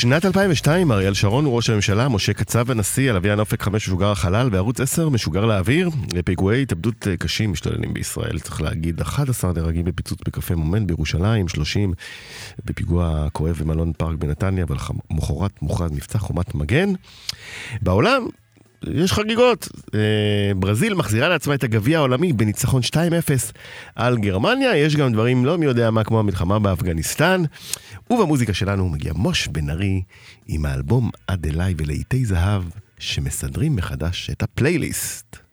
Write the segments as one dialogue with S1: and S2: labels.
S1: שנת 2002, אריאל שרון הוא ראש הממשלה, משה קצב הנשיא, אביאן אופק 5 משוגר החלל, וערוץ 10 משוגר לאוויר. פיגועי התאבדות אה, קשים משתוללים בישראל, צריך להגיד, 11 נהרגים בפיצוץ בקפה מומנט בירושלים, 30 בפיגוע כואב במלון פארק בנתניה, ולמחרת מוכרז מבצע חומת מגן. בעולם, יש חגיגות. אה, ברזיל מחזירה לעצמה את הגביע העולמי בניצחון 2-0 על גרמניה. יש גם דברים לא מי יודע מה כמו המלחמה באפגניסטן. ובמוזיקה שלנו מגיע מוש בן ארי עם האלבום עד אליי ולעיתי זהב שמסדרים מחדש את הפלייליסט.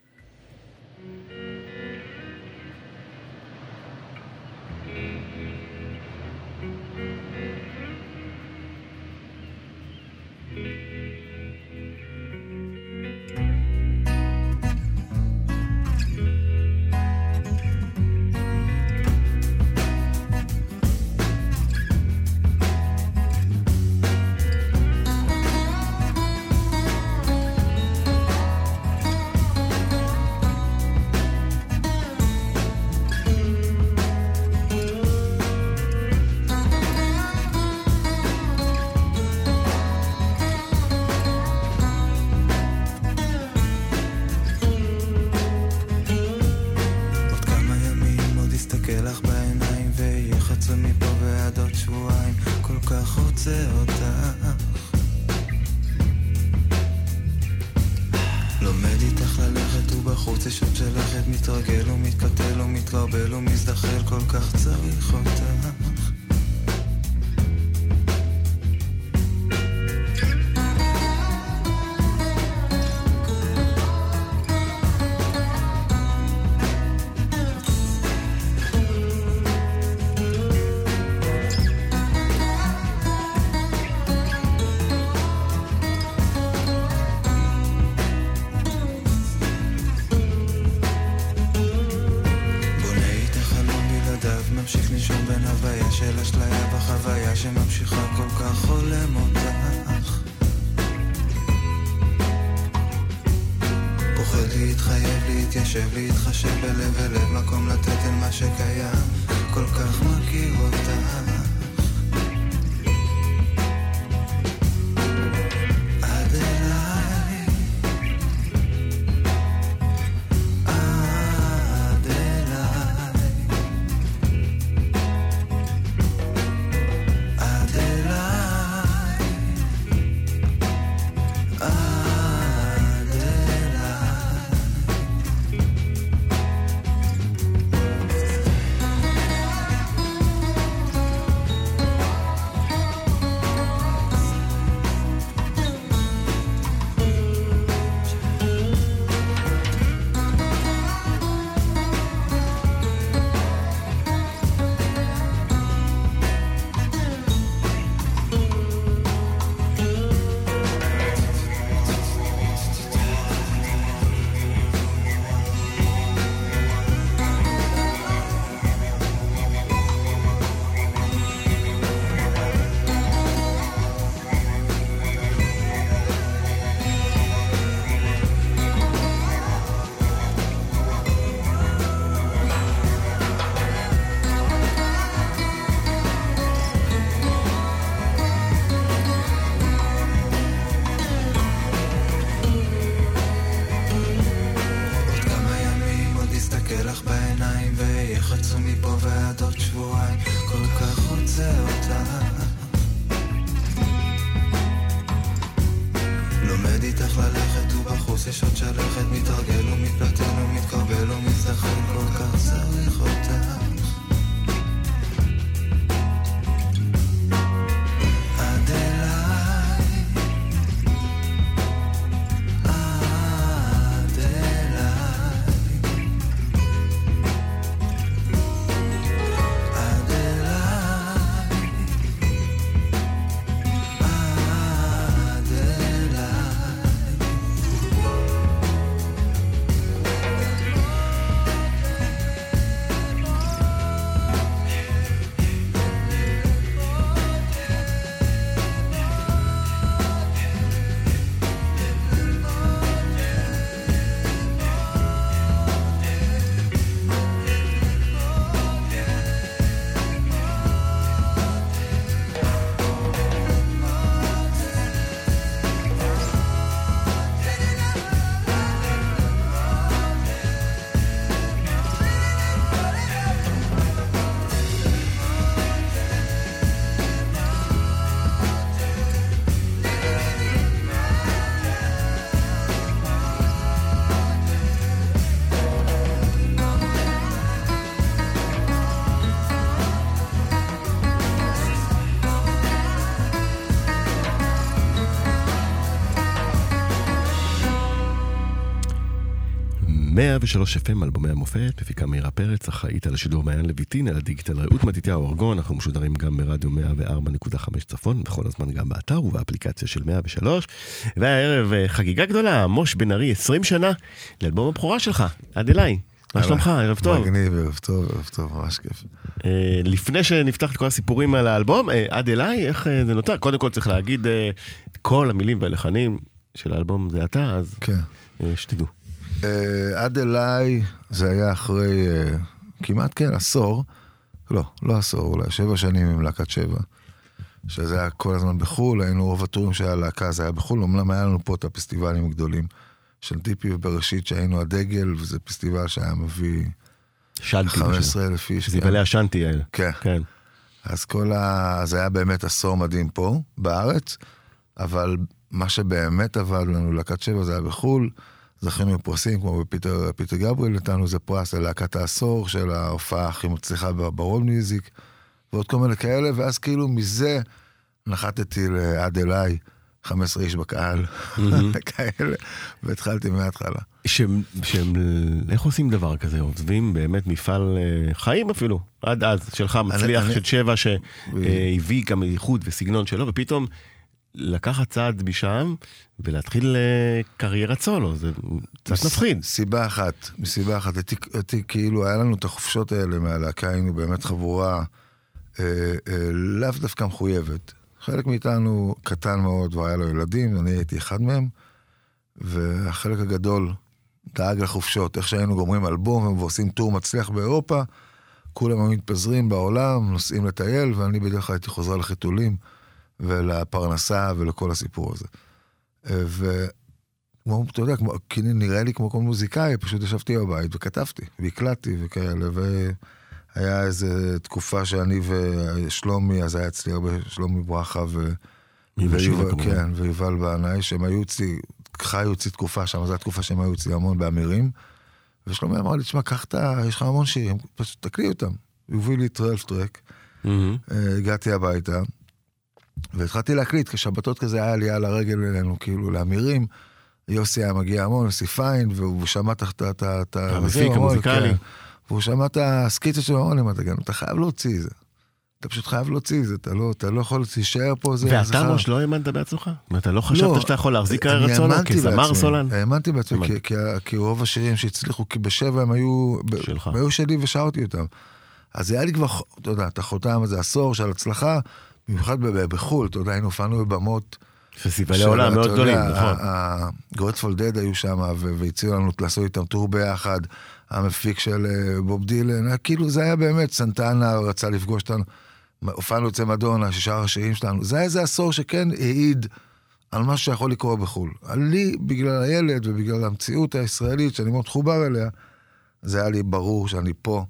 S1: לך בעיניים ויחצו מפה ועד עוד שבועיים. כל כך רוצה אותך. לומד איתך ללכת ובחוץ יש עוד שלכת. מתרגל ומתקטל ומתקרבל ומזדחל. כל כך צריך אותך.
S2: 103 FM, אלבומי המופת, מפיקה מאירה פרץ, אחראית על השידור מעיין לויטין, על הדיגיטל רעות מתתיהו ארגון, אנחנו משודרים גם ברדיו 104.5 צפון, בכל הזמן גם באתר ובאפליקציה של 103. והערב אה, חגיגה גדולה, מוש בן ארי, 20 שנה לאלבום הבכורה שלך, עד אליי. מה שלומך? ערב טוב.
S3: מגניב, ערב טוב, ערב טוב, ממש כיף.
S2: אה, לפני שנפתח את כל הסיפורים על האלבום, אה, עד אליי, איך זה נותר? קודם כל צריך להגיד, כל המילים והלחנים של האלבום זה אתה, אז
S3: כן.
S2: שתדעו.
S3: אה, עד אליי זה היה אחרי אה, כמעט, כן, עשור. לא, לא עשור, אולי שבע שנים עם להקת שבע. שזה היה כל הזמן בחו"ל, היינו רוב הטורים של הלהקה, זה היה בחו"ל, אמנם היה לנו פה את הפסטיבלים הגדולים של טיפי ובראשית, שהיינו הדגל, וזה פסטיבל שהיה מביא...
S2: שנטי.
S3: 15 אלף איש.
S2: זיבלי כן. השנטי האלה.
S3: כן. כן. אז כל ה... אז היה באמת עשור מדהים פה, בארץ, אבל מה שבאמת עבד לנו, להקת שבע, זה היה בחו"ל. זכינו בפרסים, כמו בפיטר פיטר גבריאל, נתנו איזה פרס ללהקת העשור של ההופעה הכי מצליחה ב world music, ועוד כל מיני כאלה, ואז כאילו מזה נחתתי לעד אליי, 15 איש בקהל, כאלה, והתחלתי מההתחלה.
S2: שהם, שהם, איך עושים דבר כזה? עוזבים באמת מפעל אה, חיים אפילו, עד אז, שלך מצליח, של שבע, שהביא גם איכות וסגנון שלו, ופתאום לקחת צעד משם ולהתחיל אה, קריירת סולו, זה קצת מפחיד.
S3: סיבה אחת, מסיבה אחת, הייתי, הייתי כאילו, היה לנו את החופשות האלה מהלהקה, היינו באמת חבורה אה, אה, לאו דווקא מחויבת. חלק מאיתנו קטן מאוד והיה לו ילדים, אני הייתי אחד מהם, והחלק הגדול דאג לחופשות, איך שהיינו גומרים אלבום ועושים טור מצליח באירופה, כולם היו מתפזרים בעולם, נוסעים לטייל, ואני בדרך כלל הייתי חוזר לחיתולים. ולפרנסה ולכל הסיפור הזה. וכמו, אתה יודע, כמו, כאילו נראה לי כמו כל מוזיקאי, פשוט ישבתי בבית וכתבתי, והקלטתי וכאלה, והיה איזה תקופה שאני ושלומי, אז היה אצלי הרבה, שלומי ברכה ו... ויובל, כן, ויובל בנאי, שהם היו אצלי, חיו אצלי תקופה שם, זו התקופה שהם היו אצלי המון באמירים. ושלומי אמר לי, תשמע, קח את ה... יש לך המון שירים, פשוט תקליט אותם. הוא הביא לי 12 טרק, mm-hmm. הגעתי הביתה, והתחלתי להקליט, כשבתות כזה היה לי על הרגל אלינו, כאילו, לאמירים. יוסי היה מגיע המון, יוסי פיין, והוא שמע את
S2: ה... המפיק המוזיקלי. כן.
S3: והוא שמע את הסקיצה שלו, אמר לי, מה תגיד, אתה חייב להוציא את זה. אתה פשוט חייב להוציא את זה, אתה לא, אתה לא יכול להישאר פה, זה...
S2: ואתה ראש לא האמנת בעצמך? אתה לא חשבת לא, שאתה יכול להחזיק סולו כזמר סולן?
S3: האמנתי בעצמי, כי, כי, כי רוב השירים שהצליחו, כי בשבע הם היו... שלך. הם היו שלי ושרתי אותם. אז היה לי כבר, אתה יודע, אתה חותם איזה עשור של הצלחה, במיוחד בחו"ל, אתה יודע, היינו הופענו בבמות.
S2: פסטיבלי עולם מאוד גדולים, נכון.
S3: גרטפול דד היו שם, והציעו לנו לעשות איתם טור ביחד. המפיק של אה, בוב דילן, כאילו זה היה באמת, סנטנה רצה לפגוש אותנו. הופענו אצל מדונה, ששאר השירים שלנו. זה היה איזה עשור שכן העיד על מה שיכול לקרות בחו"ל. לי, בגלל הילד ובגלל המציאות הישראלית, שאני מאוד חובר אליה, זה היה לי ברור שאני פה,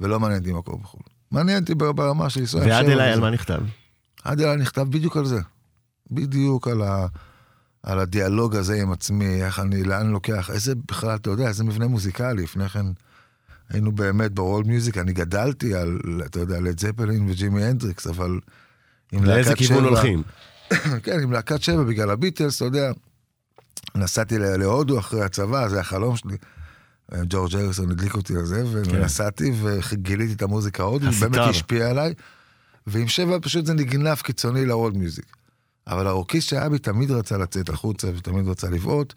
S3: ולא מעניין אותי מה קורה בחו"ל. מעניין אותי ברמה של ישראל.
S2: ועד אליי על מה נכתב?
S3: אליי נכתב בדיוק על זה. בדיוק על, ה, על הדיאלוג הזה עם עצמי, איך אני, לאן אני לוקח, איזה בכלל, אתה יודע, איזה מבנה מוזיקלי. לפני כן היינו באמת ברול מיוזיק, אני גדלתי על, אתה יודע, לד זפלין וג'ימי הנדריקס, אבל.
S2: לאיזה כיוון הולכים?
S3: כן, עם להקת שבע בגלל הביטלס, אתה יודע. נסעתי להודו אחרי הצבא, זה החלום שלי. ג'ורג' אריסון הדליק אותי על זה, כן. ונסעתי וגיליתי את המוזיקה ההודו, באמת השפיע עליי. ועם שבע פשוט זה נגנב קיצוני לרולד מיוזיק. אבל הרוקיסט שהיה בי תמיד רצה לצאת החוצה ותמיד רצה לבעוט,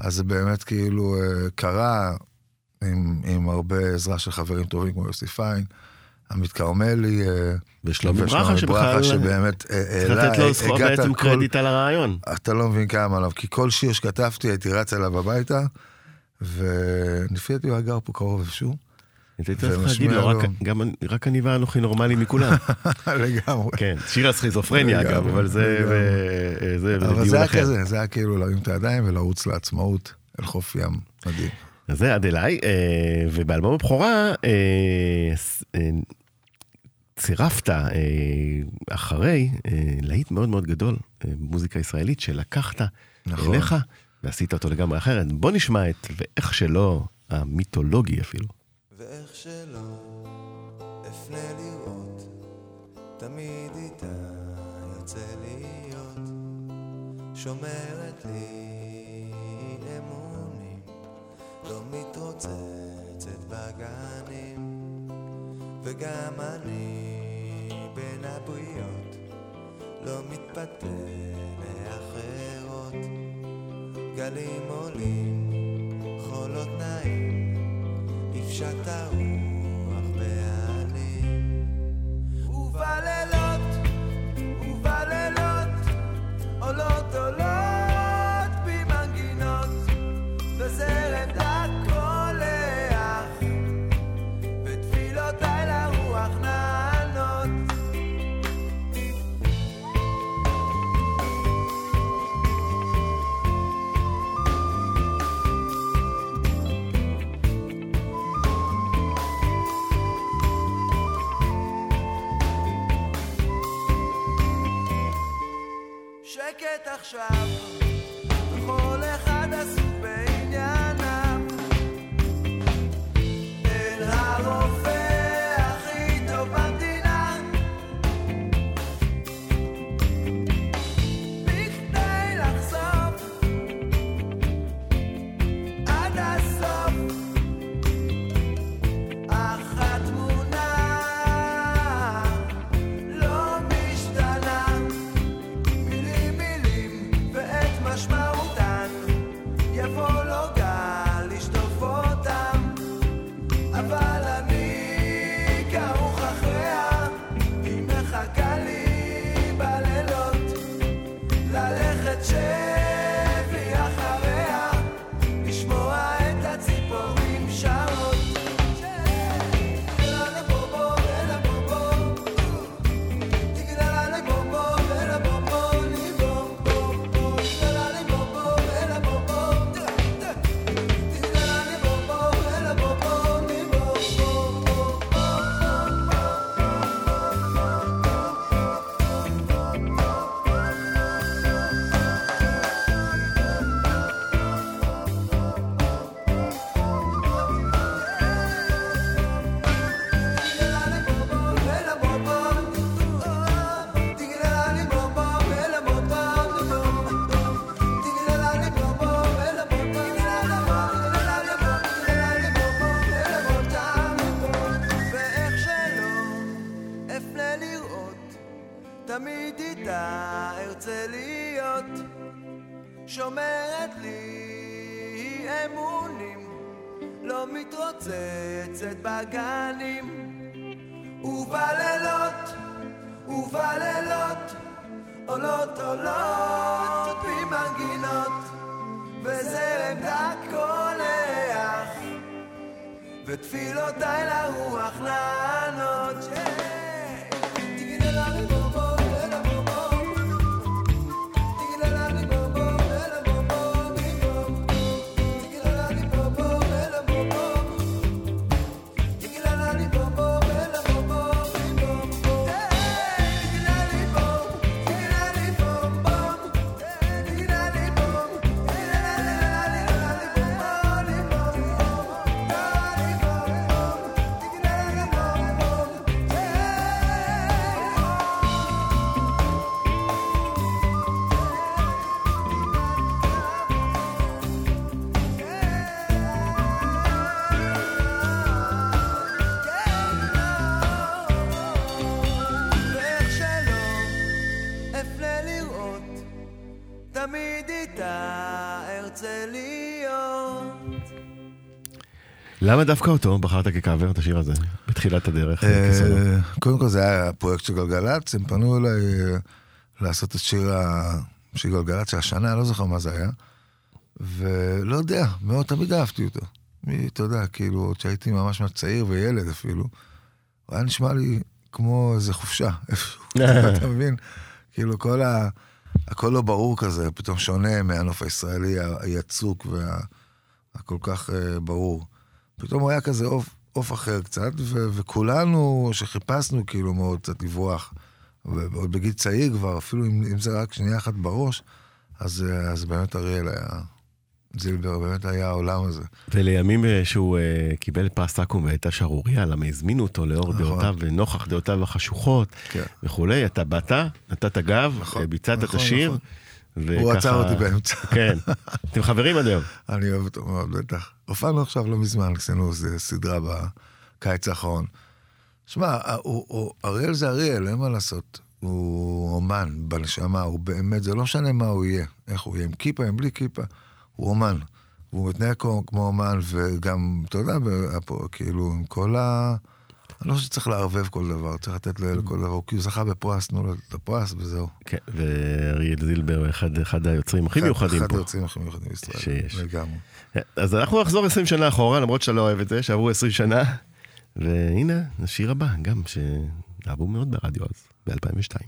S3: אז זה באמת כאילו אה, קרה עם, עם הרבה עזרה של חברים טובים כמו יוסי פיין, עמית כרמלי.
S2: אה, ושלומי ברכה שבכלל...
S3: שבאמת
S2: העלה, צריך לתת לו זכות בעצם. קרדיט על הרעיון.
S3: אתה לא מבין כמה עליו, כי כל שיר שכתבתי הייתי רץ אליו הביתה, ולפי דעתי הוא היה גר פה קרוב איפשהו.
S2: הייתי צריך להגיד לו, רק אני ואנוכי נורמלי מכולם.
S3: לגמרי.
S2: כן, שיר הסכיזופרניה אגב, אבל זה.
S3: אבל זה היה כזה, זה היה כאילו להרים את הידיים ולרוץ לעצמאות אל חוף ים מדהים.
S2: אז זה עד אליי, אה, ובאלבום הבכורה אה, אה, צירפת אחרי להיט מאוד מאוד גדול, מוזיקה ישראלית, שלקחת נכון. אליך ועשית אותו לגמרי אחרת. בוא נשמע את ואיך שלא, המיתולוגי אפילו. ואיך שלא אפנה לראות, תמיד איתה יוצא להיות, שומרת לי אמונים,
S1: לא מתרוצצת בגנים, וגם אני בין הבריות. לא מתפתה לאחרות. גלים עולים, חולות נעים, נפשט הרוח. ובלילות, ובלילות, עולות עולות שקט עכשיו, שומרת לי אמונים, לא מתרוצצת בגנים, ובלילות, ובלילות, עולות עולות ממנגינות, וזרם דק קולח. ותפילותיי לרוח לענות. ואיך
S2: למה דווקא אותו בחרת כקאבר, את השיר הזה, בתחילת הדרך?
S3: אה? קודם כל זה היה פרויקט של גלגלצ, הם פנו אליי אה, לעשות את שיר שיר גלגלצ של השנה, אני לא זוכר מה זה היה. ולא יודע, מאוד תמיד אהבתי אותו. מי, אתה יודע, כאילו, עוד שהייתי ממש ממש צעיר וילד אפילו, הוא היה נשמע לי כמו איזה חופשה, איפשהו, אתה מבין? כאילו, כל ה... הכל לא ברור כזה, פתאום שונה מהנוף הישראלי היצוק והכל כך אה, ברור. פתאום הוא היה כזה עוף, עוף אחר קצת, ו- וכולנו שחיפשנו כאילו מאוד קצת לברוח, ועוד בגיל צעיר כבר, אפילו אם, אם זה רק שנייה אחת בראש, אז, אז באמת אריאל היה, זילבר באמת היה העולם הזה.
S2: ולימים אה, שהוא אה, קיבל פרס אקו"ם והייתה שערורייה, למה הזמינו אותו לאור
S3: נכון.
S2: דעותיו ונוכח דעותיו החשוכות
S3: כן.
S2: וכולי, אתה באת, נתת גב,
S3: נכון,
S2: אה, ביצעת את
S3: נכון,
S2: השיר,
S3: נכון. הוא
S1: וככה-
S3: עצר אותי באמצע.
S1: כן. אתם חברים עד היום.
S3: אני אוהב אותו מאוד, בטח. הופענו עכשיו לא מזמן, עשינו איזה סדרה בקיץ האחרון. שמע, הוא- הוא- אריאל זה אריאל, אין מה לעשות. הוא אומן בנשמה, הוא באמת, זה לא משנה מה הוא יהיה. איך הוא יהיה, עם כיפה, עם בלי כיפה. הוא אומן. והוא מתנהג כמו, כמו אומן, וגם, אתה יודע, כאילו, עם כל ה... אני לא חושב שצריך לערבב כל דבר, צריך לתת לכל דבר, כי הוא זכה בפרס, תנו לו את הפרס וזהו.
S1: כן, ואריאל זילבר הוא אחד, אחד היוצרים הכי
S3: אחד-
S1: מיוחדים
S3: אחד
S1: פה.
S3: היוצאים הכי מיוחדים בישראל.
S1: שיש.
S3: לגמרי.
S1: אז אנחנו נחזור 20 שנה אחורה, למרות שאתה לא אוהב את זה, שעברו 20 שנה. והנה, השיר הבא, גם שאהבו מאוד ברדיו אז, ב-2002.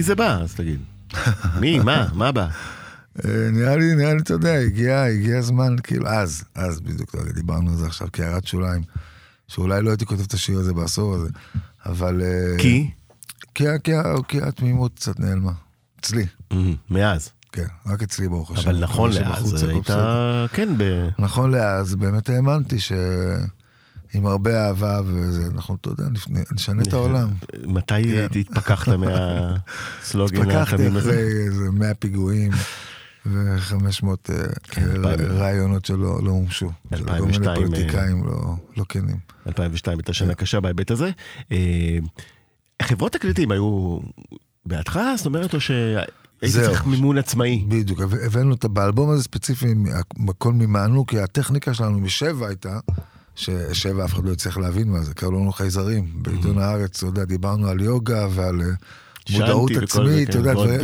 S2: מי זה בא? אז
S1: תגיד. מי? מה? מה בא?
S3: אה, נראה לי, נראה לי, אתה יודע, הגיע, הגיע הזמן, כאילו, אז, אז בדיוק, דיברנו על זה עכשיו כהערת שוליים, שאולי לא הייתי כותב את השיר הזה בעשור הזה, אבל... אה,
S1: כי?
S3: כי, כי, כי התמימות קצת נעלמה. אצלי,
S2: מאז.
S3: כן, רק אצלי ברוך השם.
S2: אבל נכון לאז,
S3: שבחוץ הכל
S2: היית,
S3: בסדר.
S2: כן, ב...
S3: נכון לאז, באמת האמנתי שעם הרבה אהבה וזה, אנחנו, אתה יודע, נשנה את העולם.
S2: מתי
S3: כן.
S2: התפכחת מהסלוגן
S3: התפכחתי
S2: התמים הזה?
S3: אחרי איזה 100 פיגועים ו-500
S2: כן, אלפיים.
S3: רעיונות שלא לא מומשו. של כל
S2: 2002,
S3: מיני פוליטיקאים לא- לא כנים.
S2: 2002 הייתה
S3: כן.
S2: שנה קשה בהיבט הזה. אה, חברות תקליטים היו בעדך? זאת אומרת, או שהיית
S3: זהו.
S2: צריך מימון עצמאי?
S3: בדיוק, הבא- הבאנו את באלבום הזה ספציפי, הכל מימנו, כי הטכניקה שלנו משבע הייתה, ששבע אף אחד לא הצליח להבין מה זה, קראו לנו חייזרים. בעיתון הארץ, אתה יודע, דיברנו על יוגה ועל אה, מודעות עצמית,
S2: כן,
S3: אתה יודע, דברים.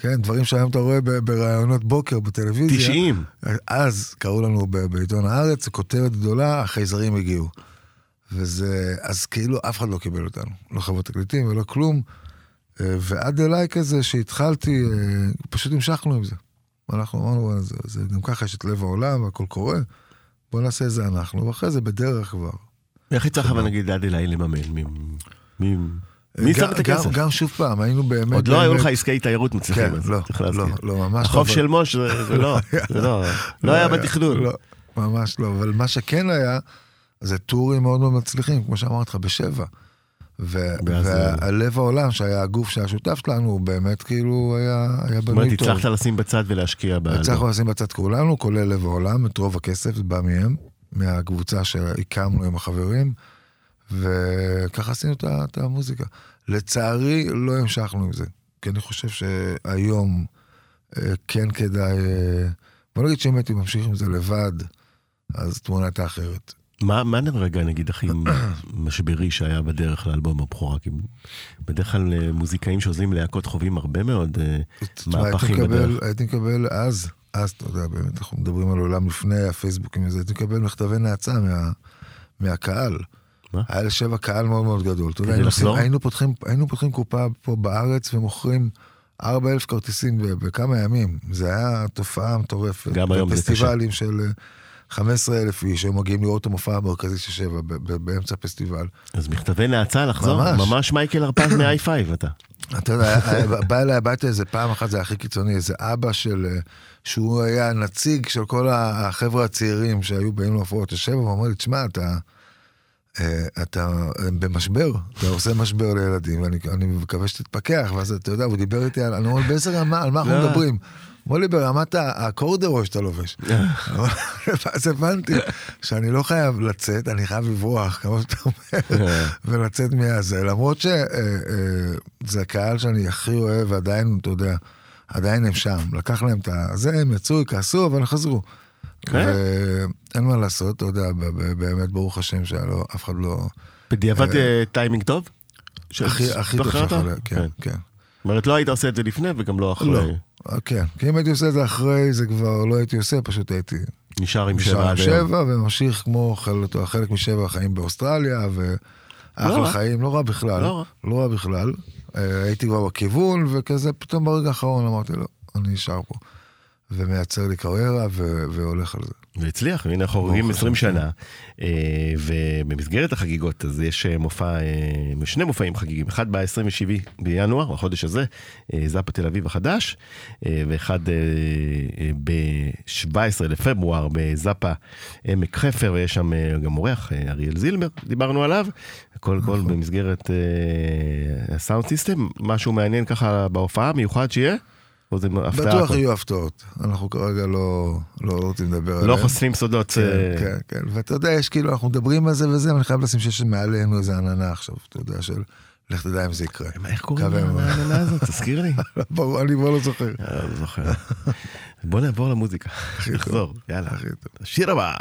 S3: כן, דברים שהיום אתה רואה בראיונות בוקר בטלוויזיה.
S2: 90.
S3: אז קראו לנו בעיתון הארץ, כותרת גדולה, החייזרים הגיעו. וזה, אז כאילו אף אחד לא קיבל אותנו, לא חברות תקליטים ולא כלום. אה, ועד אליי כזה שהתחלתי, אה, פשוט המשכנו עם זה. אנחנו אמרנו, "וואלה, זה, זה גם ככה יש את לב העולם והכל קורה, בוא נעשה את זה אנחנו, ואחרי זה בדרך כבר.
S2: איך יצא לך, נגיד, עד אליי לממן? מי- מי מי שם את הכסף?
S3: גם, גם שוב פעם, היינו באמת...
S2: עוד לא היו לך עסקי תיירות מצליחים,
S3: כן,
S2: אז
S3: לא,
S2: צריך
S3: לא,
S2: להזכיר.
S3: לא, ממש לא.
S2: החוף של מוש זה זה לא, זה לא, לא היה בתכנון.
S3: לא, ממש לא, אבל מה שכן היה, זה טורים מאוד מאוד מצליחים, כמו שאמרתי לך, בשבע. ו-
S2: ואז-
S3: והלב העולם, שהיה הגוף שהיה שותף שלנו, הוא באמת כאילו היה, היה
S2: זאת אומרת,
S3: בנוי טוב.
S2: הצלחת לשים בצד ולהשקיע באלבום.
S3: הצלחנו לשים בצד כולנו, כולל לב העולם, את רוב הכסף, זה בא מהם, מהקבוצה שהקמנו עם החברים, וככה עשינו את המוזיקה. לצערי, לא המשכנו עם זה, כי אני חושב שהיום אה, כן כדאי... אה, בוא נגיד שאם הייתי ממשיך עם זה לבד, אז התמונה הייתה אחרת.
S2: מה מה רגע, נגיד, הכי משברי שהיה בדרך לאלבום הבכורה? כי בדרך כלל אה, מוזיקאים שעוזבים להקות חווים הרבה מאוד אה, מהפכים בדרך.
S3: הייתי מקבל אז, אז, אתה יודע, באמת, אנחנו מדברים על עולם לפני הפייסבוקים וזה, הייתי מקבל מכתבי נאצה מה, מהקהל.
S2: מה?
S3: היה לשבע קהל מאוד מאוד גדול. אתה יודע, היינו? עושים- היינו, פותחים, היינו פותחים קופה פה בארץ ומוכרים 4,000 כרטיסים בכמה ימים. זה היה תופעה מטורפת.
S2: גם היום זה קשה.
S3: פסטיבלים של אה, 15,000 איש, היו מגיעים לראות את המופע המרכזי של שבע באמצע הפסטיבל.
S2: אז מכתבי נאצה לחזור?
S3: ממש.
S2: ממש מייקל הרפז מ-i5 אתה.
S3: אתה יודע, בא אליי הביתה איזה פעם אחת, זה הכי קיצוני, איזה אבא של... אה, שהוא היה נציג של כל החבר'ה הצעירים שהיו באים להופעות לשבע, ואמר לי, תשמע, אתה... אה, אתה במשבר, אתה עושה משבר לילדים, ואני אני מקווה שתתפכח, ואז אתה יודע, הוא דיבר איתי על, אני אומר, באיזה רמה, על מה אנחנו
S2: לא.
S3: מדברים? אמר לי, ברמת הקורדרו שאתה לובש. ואז הבנתי שאני לא חייב לצאת, אני חייב לברוח, כמו שאתה אומר, ולצאת מהזה. למרות שזה הקהל שאני הכי אוהב, ועדיין, אתה יודע, עדיין הם שם. לקח להם את ה... זה, הם יצאו, כעסו, אבל חזרו.
S2: כן.
S3: ואין מה לעשות, אתה יודע, באמת, ברוך השם, שלא, אף אחד לא...
S2: בדיעבד אה, טיימינג טוב?
S3: הכי טוב? שיכול להיות, כן, כן.
S2: זאת אומרת, לא היית עושה את זה לפני וגם לא
S3: לא,
S2: אחרי.
S3: כן. כי אם הייתי עושה את זה אחרי, זה כבר לא הייתי עושה, פשוט הייתי
S2: נשאר עם
S3: נשאר
S2: שבע עד היום.
S3: שבע, וממשיך כמו חלק, חלק משבע חיים באוסטרליה,
S2: לא
S3: ואחלה
S2: רע.
S3: חיים, לא רע בכלל.
S2: לא רע.
S3: לא רע בכלל. אה, הייתי כבר בכיוון, וכזה, פתאום ברגע האחרון אמרתי, לא, אני נשאר פה. ומייצר לי קריירה, ו- והולך על זה.
S2: והצליח, והנה אנחנו חוגגים
S3: ברוך
S2: 20
S3: השם.
S2: שנה, אה, ובמסגרת החגיגות אז יש אה, מופע, אה, שני מופעים חגיגים, אחד ב-27 בינואר, החודש הזה, זאפה תל אביב החדש, ואחד ב-17 לפברואר בזאפה עמק חפר, ויש שם גם אורח, אריאל זילבר, דיברנו עליו, הכל הכל
S3: נכון.
S2: במסגרת הסאונד סיסטם, משהו מעניין ככה בהופעה, מיוחד שיהיה? הפתעה?
S3: בטוח? יהיו הפתעות. אנחנו כרגע לא לא רוצים לדבר עליהן.
S2: לא חושפים סודות.
S3: כן,
S2: אה,
S3: כן, כן. ואתה יודע, יש כאילו, אנחנו מדברים על זה וזה, אבל אני חייב לשים שיש מעלינו איזה עננה עכשיו, אתה יודע, של לך תדע אם זה יקרה.
S2: מה, איך קוראים. לעננה הזאת? תזכיר לי.
S3: ברור, אני כבר לא זוכר.
S2: אה, לא זוכר. בוא נעבור למוזיקה. נחזור, יאללה.
S3: הכי טוב.
S2: השיר הבא.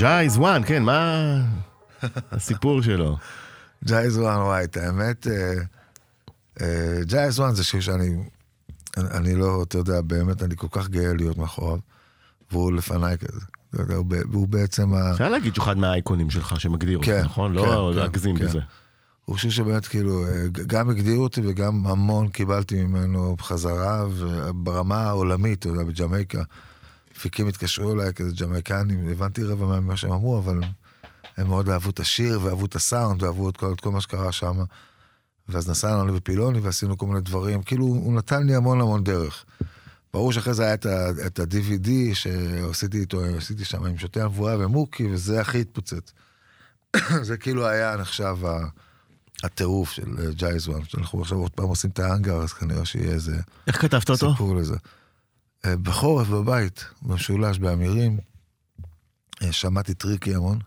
S2: Jah is one, כן, מה הסיפור שלו?
S3: Jah is one, וואי, את האמת, אה, אה, Jah is one זה שיר שאני, אני, לא, אתה יודע, באמת, אני כל כך גאה להיות מאחוריו, והוא לפניי כזה. אתה יודע, הוא, ב- הוא בעצם ה...
S2: אפשר להגיד שהוא אחד מהאייקונים שלך שמגדיר אותך,
S3: כן,
S2: נכון?
S3: כן,
S2: לא
S3: כן,
S2: להגזים
S3: כן.
S2: בזה.
S3: הוא שיר שבאמת כאילו, אה, גם הגדירו אותי וגם המון קיבלתי ממנו בחזרה, וברמה העולמית, אתה יודע, בג'מייקה. מפיקים התקשרו אליי כזה ג'מייקנים, הבנתי רבע ממה שהם אמרו, אבל הם מאוד אהבו את השיר, ואהבו את הסאונד, ואהבו את כל, את כל מה שקרה שם. ואז נסענו אני בפילוני ועשינו כל מיני דברים, כאילו, הוא נתן לי המון המון דרך. ברור שאחרי זה היה את, ה, את ה-DVD שעשיתי איתו, עשיתי שם עם שוטי הנבואה ומוקי, וזה הכי התפוצץ. זה כאילו היה נחשב הטירוף של אה, ג'ייז וואן, שאנחנו עכשיו עוד פעם עושים את האנגר, אז כנראה שיהיה איזה
S2: איך כתבת אותו?
S3: סיפור לזה. אה, בחורף בבית, במשולש, באמירים, אה, שמעתי Tricky המון,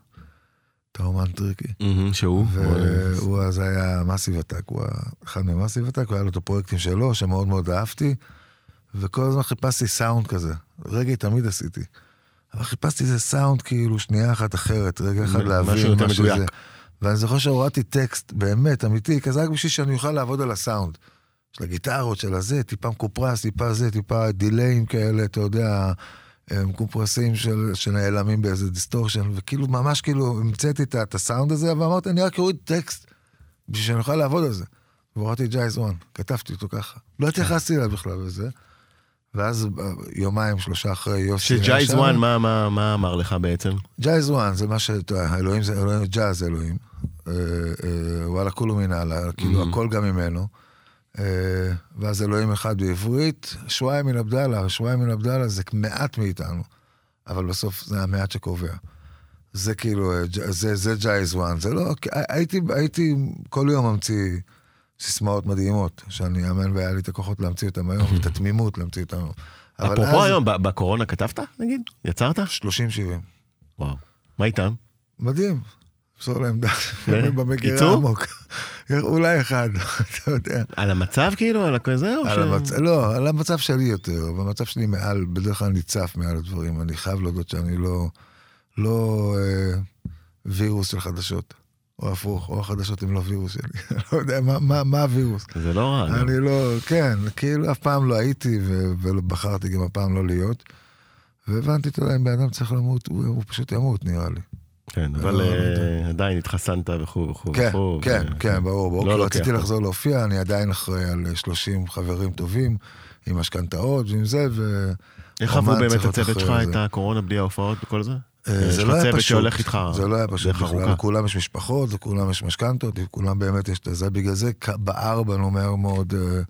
S3: את האומן
S2: Tricky. שהוא?
S3: והוא אז היה Massive Attack, הוא אחד מ Massive Attack, הוא היה לו את הפרויקטים שלו, שמאוד מאוד אהבתי, וכל הזמן חיפשתי סאונד כזה. רגע תמיד עשיתי. אבל חיפשתי איזה סאונד כאילו שנייה אחת אחרת, רגע אחד
S2: משהו
S3: להבין שזה.
S2: מדויק.
S3: ואני זוכר שהורדתי טקסט באמת אמיתי, כזה רק בשביל שאני אוכל לעבוד על הסאונד. של הגיטרות, של הזה, טיפה מקומפרס, טיפה זה, טיפה דיליים כאלה, אתה יודע, מקומפרסים של, שנעלמים באיזה distortion, וכאילו ממש כאילו המצאתי את, את הסאונד הזה, ואמרתי, אני רק אוריד טקסט בשביל שאני אוכל לעבוד על זה. והורדתי Jah is One, כתבתי אותו ככה. לא התייחסתי אליו בכלל לזה. ואז אה, יומיים, שלושה אחרי יוסי... ש
S2: Jah
S3: is.
S2: One, מה- מה מה אמר לך בעצם?
S3: Jah is One זה מה ש... אתה יודע, אלוהים זה אלוהים, Jah זה אלוהים. אה, אה, וואלה כולו מנהלה, כאילו
S2: Mhm.
S3: הכל גם ממנו. אה, ואז אלוהים אחד בעברית, שוואיה מן עבדאללה, שוואיה מן עבדאללה זה מעט מאיתנו, אבל בסוף זה המעט שקובע. זה כאילו, אה, זה, זה ג'ייז וואן, זה לא, הייתי, הייתי כל יום ממציא סיסמאות מדהימות, שאני אאמן והיה לי את הכוחות להמציא אותם היום, ואת התמימות להמציא אותם.
S2: אפרופו
S3: אז-
S2: היום, בקורונה כתבת, נגיד? יצרת?
S3: 30-70.
S2: וואו. מה איתם?
S3: מדהים. למסור להם דף,
S2: כן.
S3: במגירה? עמוק. אולי אחד, אתה יודע.
S2: על המצב כאילו? על הכזה?
S3: על
S2: ש-
S3: המצב, לא, על המצב שלי יותר, במצב שלי מעל, בדרך כלל אני צף מעל הדברים, אני חייב להודות שאני לא, לא אה, וירוס של חדשות, או הפוך, או החדשות הם לא וירוס שלי, לא יודע, מה, מה, מה הווירוס?
S2: זה לא רע. גם.
S3: אני לא, כן, כאילו אף פעם לא הייתי, ובחרתי גם הפעם לא להיות, והבנתי, אתה יודע, אם בן אדם צריך למות, הוא, הוא פשוט ימות, נראה לי.
S2: כן, אבל
S3: לא, לא
S2: אה, עדיין התחסנת וכו' וכו'
S3: כן. כן, כן, ברור, ברור.
S2: לא לוקח
S3: רציתי. לחזור להופיע, אני עדיין אחראי על 30 חברים טובים, עם משכנתאות ועם זה, ו...
S2: איך עברו באמת הצוות שלך את. הקורונה בלי ההופעות וכל זה?
S3: אה, זה לא היה פשוט.
S2: שהולך איתך
S3: זה לא היה פשוט. לכולם יש משפחות, לכולם יש משכנתות, לכולם באמת יש את זה. בגלל זה בער בנו מהר מאוד אה,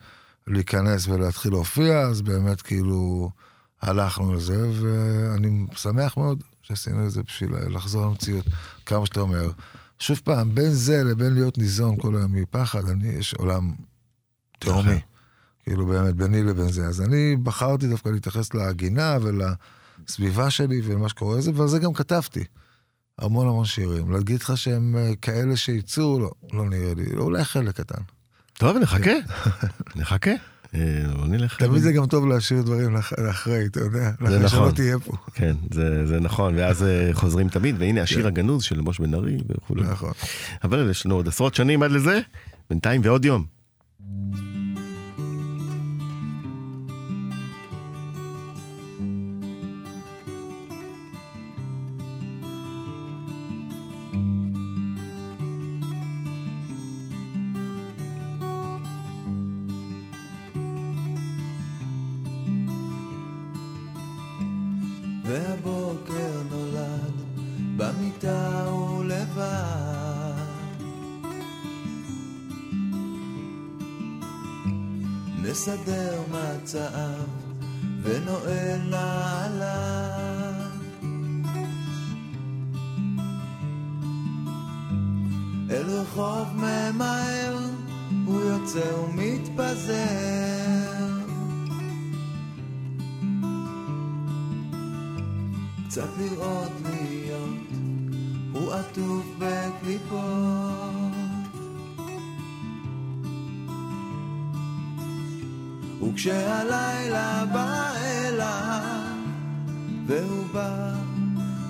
S3: להיכנס ולהתחיל להופיע, אז באמת כאילו הלכנו לזה, ואני שמח מאוד שעשינו את זה בשביל לחזור למציאות כמה שיותר מהר. שוב פעם, בין זה לבין להיות ניזון כל היום מפחד, אני, יש עולם תהומי. כאילו באמת, ביני לבין זה. אז אני בחרתי דווקא להתייחס לגינה ולסביבה שלי ולמה שקורה לזה, ועל זה גם כתבתי. המון המון שירים. להגיד לך שהם אה, כאלה שיצאו, לא, לא נראה לי. אולי חלק קטן.
S2: טוב, נחכה. נחכה. אה, בוא נלך.
S3: תמיד זה גם טוב להשאיר דברים לאח- לאחרי, אתה יודע. לאחרי
S2: נכון.
S3: שלא תהיה פה.
S2: כן, זה זה נכון, ואז אה, חוזרים תמיד, והנה השיר הגנוז של מוש בן ארי וכו'.
S3: נכון.
S2: אבל יש לנו עוד עשרות שנים עד לזה, בינתיים ועוד יום.
S1: והבוקר נולד במיטה ולבד. נסדר מצב ונועל נעליו. קצת לראות להיות, הוא עטוף בקליפות. וכשהלילה בא אליו, והוא בא,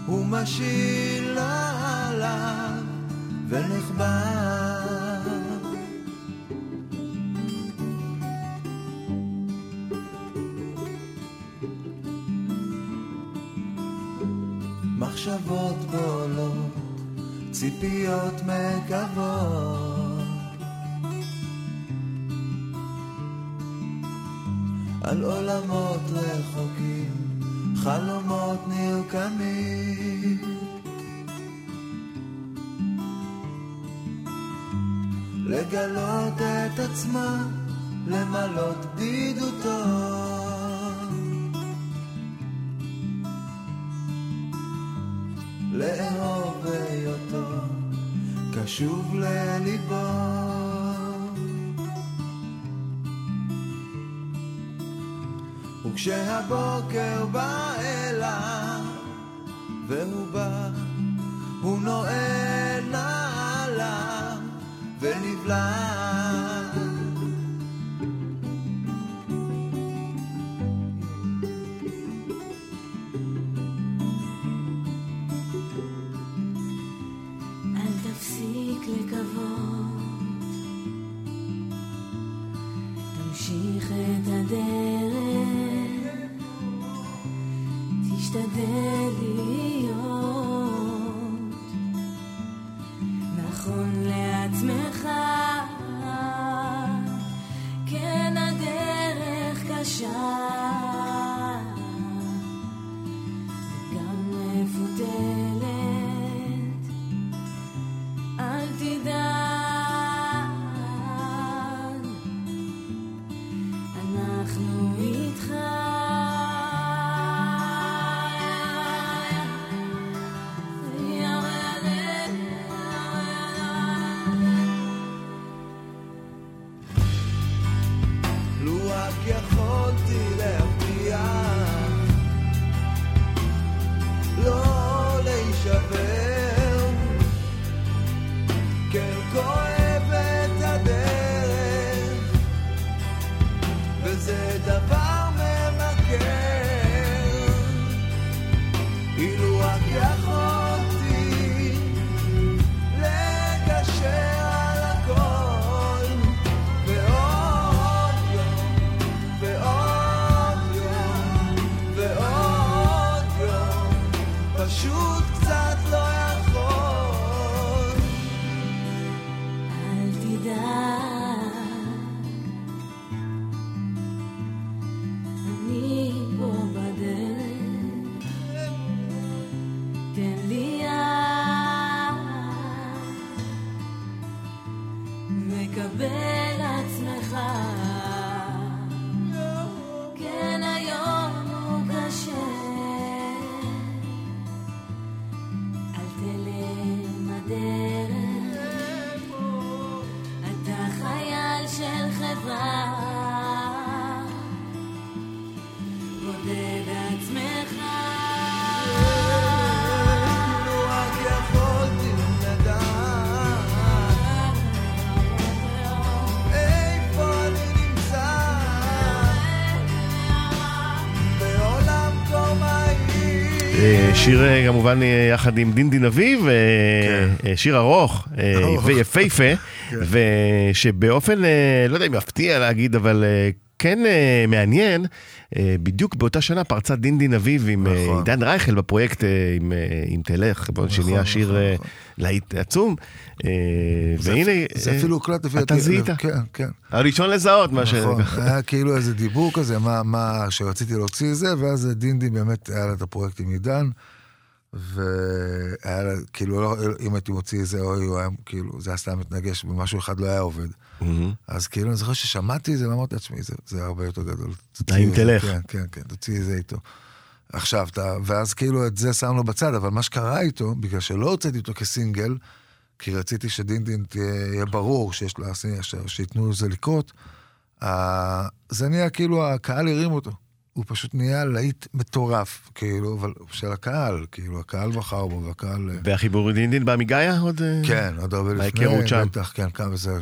S1: הוא משיל עליו חלומות נרקמים. לגלות את עצמה, למלות בדידותו. לאהוב היותו, קשוב לליבו. וכשהבוקר בא אליו, והוא בא, הוא נועל נעליו ונבלע.
S2: שיר אה, כמובן אה, יחד עם דינדין אביב, אה, אה, שיר ארוך. ויפהפה, ושבאופן, אה, לא יודע אם מפתיע להגיד, אבל כן מעניין, בדיוק באותה שנה פרצה דינדין אביב עם
S3: נכון.
S2: עידן רייכל בפרויקט עם, עם תלך,
S3: נכון,
S2: שנהיה שיר
S3: נכון, נכון.
S2: להיט עצום, והנה,
S3: זה אפילו הוקלט לפי...
S2: אתה זיהית?
S3: כן, כן.
S2: הראשון לזהות, מה ש...
S3: נכון, היה כאילו איזה דיבור כזה, מה, שרציתי להוציא זה, ואז דינדי באמת היה לה את הפרויקט עם עידן, והיה לה, כאילו, לא, אם הייתי מוציא איזה אוי, הוא היה, כאילו, זה היה סתם מתנגש, ומשהו אחד לא היה עובד.
S2: מהמם.
S3: אז כאילו, אני זוכר ששמעתי את זה, ואמרתי לעצמי, זה, זה הרבה יותר גדול.
S2: האם
S3: את זה."
S2: תלך.
S3: כן, כן, כן, תוציא את זה איתו. עכשיו, אתה, ואז כאילו את זה שמנו בצד, אבל מה שקרה איתו, בגלל שלא הוצאתי אותו כסינגל, כי רציתי שדינדין תהיה ברור שיש לה, שייתנו לזה לקרות, זה נהיה כאילו, הקהל הרים אותו. הוא פשוט נהיה להיט מטורף, כאילו, אבל של הקהל, כאילו, הקהל בחר בו, והקהל... אה,
S2: והחיבור דין בא מגאיה עוד? אה?
S3: כן, עוד הרבה לפני,
S2: בהיכרות שם.
S3: בטח, כן, כמה זה,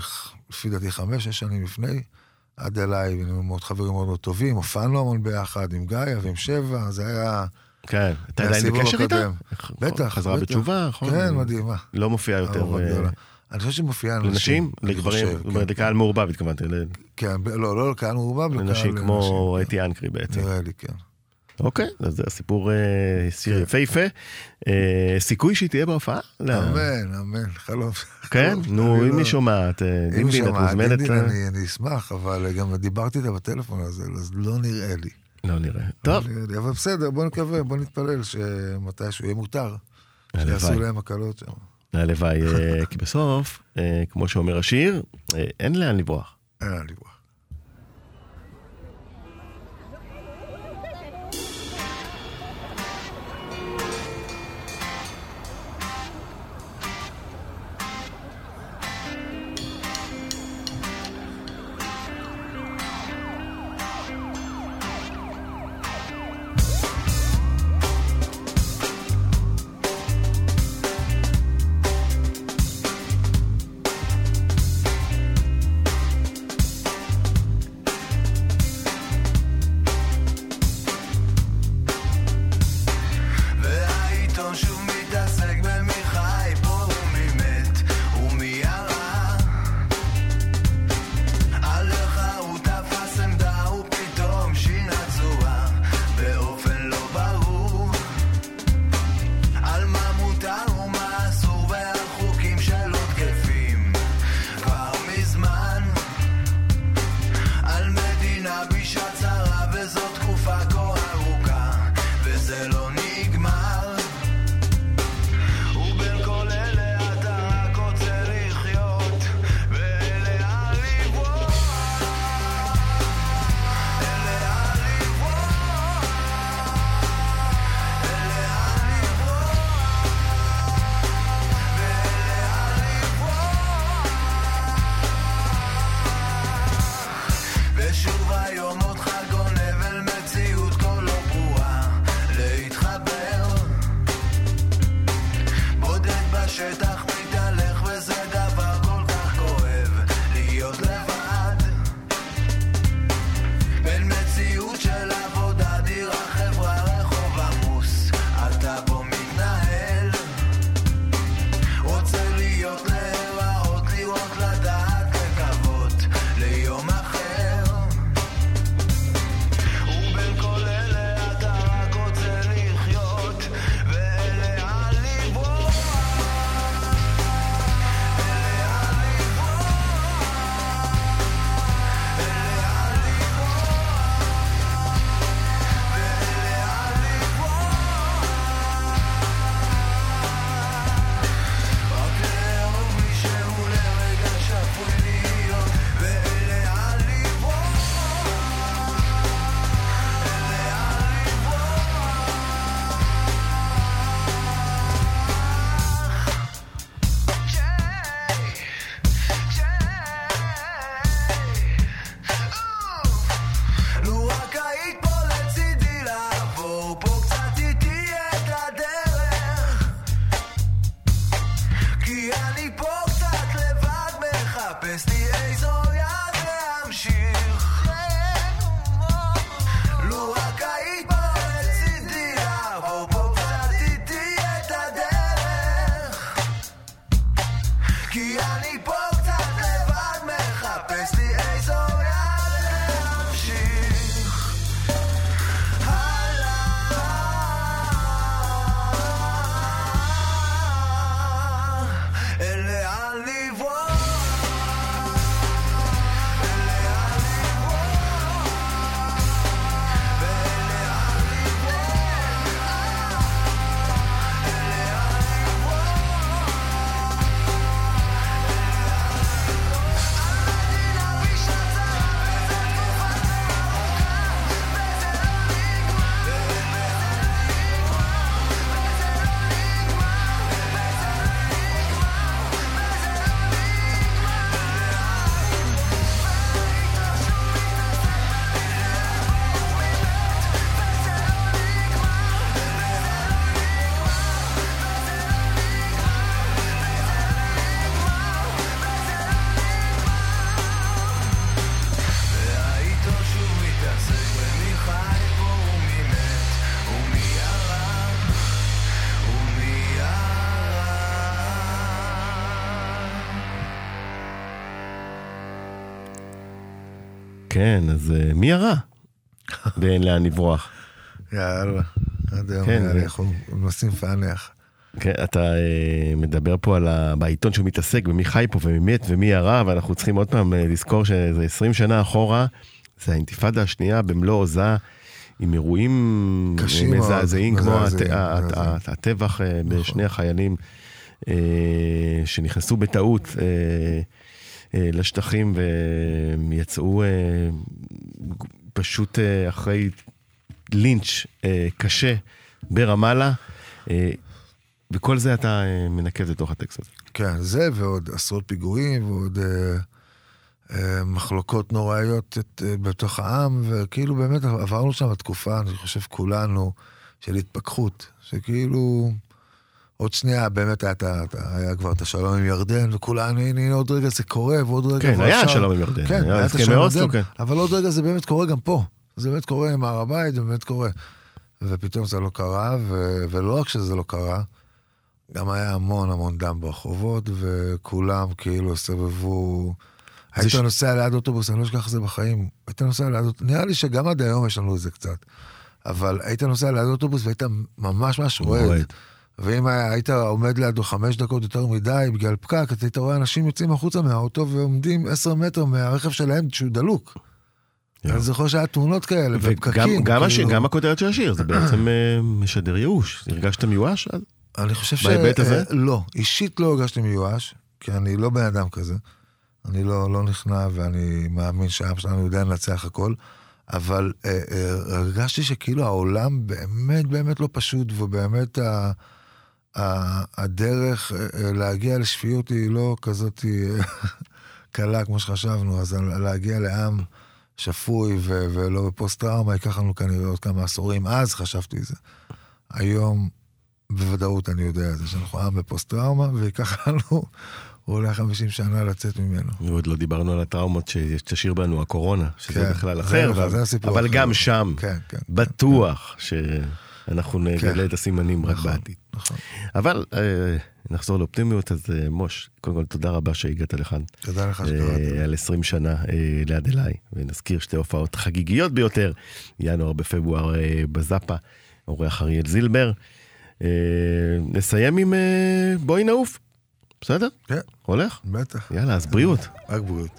S3: לפי דעתי, חמש, שש שנים לפני. עד אליי, היינו מאוד חברים מאוד מאוד טובים, הופענו המון ביחד עם גאיה ועם שבע, זה היה...
S2: כן, אתה עדיין בקשר איתה?
S1: בטח, בטח.
S2: חזרה בתשובה, נכון?
S1: כן, מדהימה.
S2: לא מופיעה יותר. אה,
S1: אני חושב שמופיעה
S2: לנשים.
S1: לנשים?
S2: לגברים? זאת כן, אומרת,
S1: כן.
S2: לקהל מעורבב התכוונתי.
S1: כן, לא, לא לקהל מעורבב, לקהל...
S2: לנשים כמו אתי אנקרי בעצם.
S1: נראה לי, כן.
S2: אוקיי, אז זה הסיפור אה,
S1: כן.
S2: יפהפה. אה, סיכוי שהיא תהיה בהופעה? לא.
S1: אמן, אמן, חלום.
S2: כן? נו, אם
S1: לא-
S2: היא שומעת, אה,
S1: אם היא שומעת, אני אשמח, אבל גם דיברתי איתה בטלפון הזה, אז לא נראה לי.
S2: לא נראה. טוב.
S1: לא אבל בסדר, בוא נקווה, בוא נתפלל שמתישהו יהיה מותר. שיעשו להם הקלות שם.
S2: הלוואי, אה, כי בסוף, אה, כמו שאומר השיר, אה, אין לאן לברוח.
S1: אין לאן לברוח.
S2: אז אה, מי הרע? ואין לאן לברוח.
S3: יאללה, עד היום
S2: כן,
S3: אנחנו מנסים לפענח.
S2: כן, אתה אה, מדבר פה על ה... בעיתון שהוא מתעסק במי חי פה ומי מת ומי הרע, ואנחנו צריכים עוד פעם אה, לזכור שזה 20 שנה אחורה, זה האינתיפאדה השנייה במלוא עוזה, עם אירועים מזעזעים, כמו. הטבח אה,
S3: נכון.
S2: בשני החיילים שנכנסו בטעות לשטחים ויצאו אה, פשוט אה, אחרי לינץ' אה, קשה ברמאללה. אה, וכל זה אתה אה, מנקז לתוך הטקסט הזה.
S3: כן, זה ועוד עשרות פיגועים ועוד אה, אה, מחלוקות נוראיות את, אה, בתוך העם, וכאילו באמת עברנו שם תקופה, אני חושב כולנו, של התפכחות, שכאילו עוד שנייה באמת היה, את ה- את ה- היה כבר את השלום עם ירדן, וכולנו, הנה, הנה עוד רגע זה קורה, ועוד רגע...
S2: כן, היה
S3: אפשר-
S2: שלום עם ירדן,
S3: כן,
S2: היה
S3: היה את השלום עם ירדן,
S2: כן.
S3: אבל עוד רגע זה באמת קורה גם פה. זה באמת קורה עם הר הבית, זה באמת קורה. ופתאום זה לא קרה, ו... ולא רק שזה לא קרה, גם היה המון המון דם ברחובות, וכולם כאילו סבבו... היית
S2: ש-
S3: נוסע ליד אוטובוס, אני לא אשכח את זה בחיים. היית נוסע ליד אוטובוס, נראה לי שגם עד היום יש לנו את זה קצת. אבל היית נוסע ליד אוטובוס והיית ממש ממש רועד. ואם היית עומד לידו חמש דקות יותר מדי בגלל פקק, אז היית רואה אנשים יוצאים החוצה מהאוטו ועומדים עשר מטר מהרכב שלהם שהוא דלוק.
S2: יואו.
S3: אני זוכר שהיה תאונות כאלה, ופקקים.
S2: גם
S3: כאילו.
S2: גם הכותרת של השיר, זה בעצם אה, משדר ייאוש. הרגשת מיואש? אז?
S3: אני חושב ש...
S2: בהיבט הזה?
S3: אה, לא, אישית לא הרגשתי מיואש, כי אני לא בן אדם כזה. אני לא, לא נכנע ואני מאמין שהעם שלנו יודע לנצח הכל, אבל אה, אה, הרגשתי שכאילו העולם באמת באמת לא פשוט, ובאמת ה, ה, הדרך אה, אה, להגיע לשפיות היא לא כזאת אה, קלה כמו שחשבנו, אז להגיע לעם שפוי ו- ולא בפוסט-טראומה ייקח לנו כנראה עוד כמה עשורים, אז חשבתי את זה. היום בוודאות אני יודע את זה, שאנחנו עם בפוסט-טראומה, וייקח לנו אולי 50 שנה לצאת ממנו.
S2: ועוד לא דיברנו על הטראומות שתשאיר בנו הקורונה, שזה
S3: כן,
S2: בכלל
S3: זה
S2: אחר,
S3: בכלל,
S2: אבל-
S3: זה הסיפור
S2: אבל
S3: אחר.
S2: גם שם,
S3: כן, כן.
S2: בטוח שאנחנו נגלה את הסימנים רק
S3: נכון,
S2: בעתיד.
S3: נכון.
S2: אבל אה, נחזור לאופטימיות, אז אה, מוש, קודם כל תודה רבה שהגעת לכאן.
S3: תודה לך שקראת.
S2: אה, על 20 שנה אה, ליד אליי, ונזכיר שתי הופעות חגיגיות ביותר, ינואר בפברואר אה, בזאפה, אורח אריאל זילבר. אה, נסיים עם אה, בואי נעוף, בסדר?
S3: כן,
S2: הולך?
S3: בטח.
S2: יאללה, אז בריאות.
S3: רק בריאות.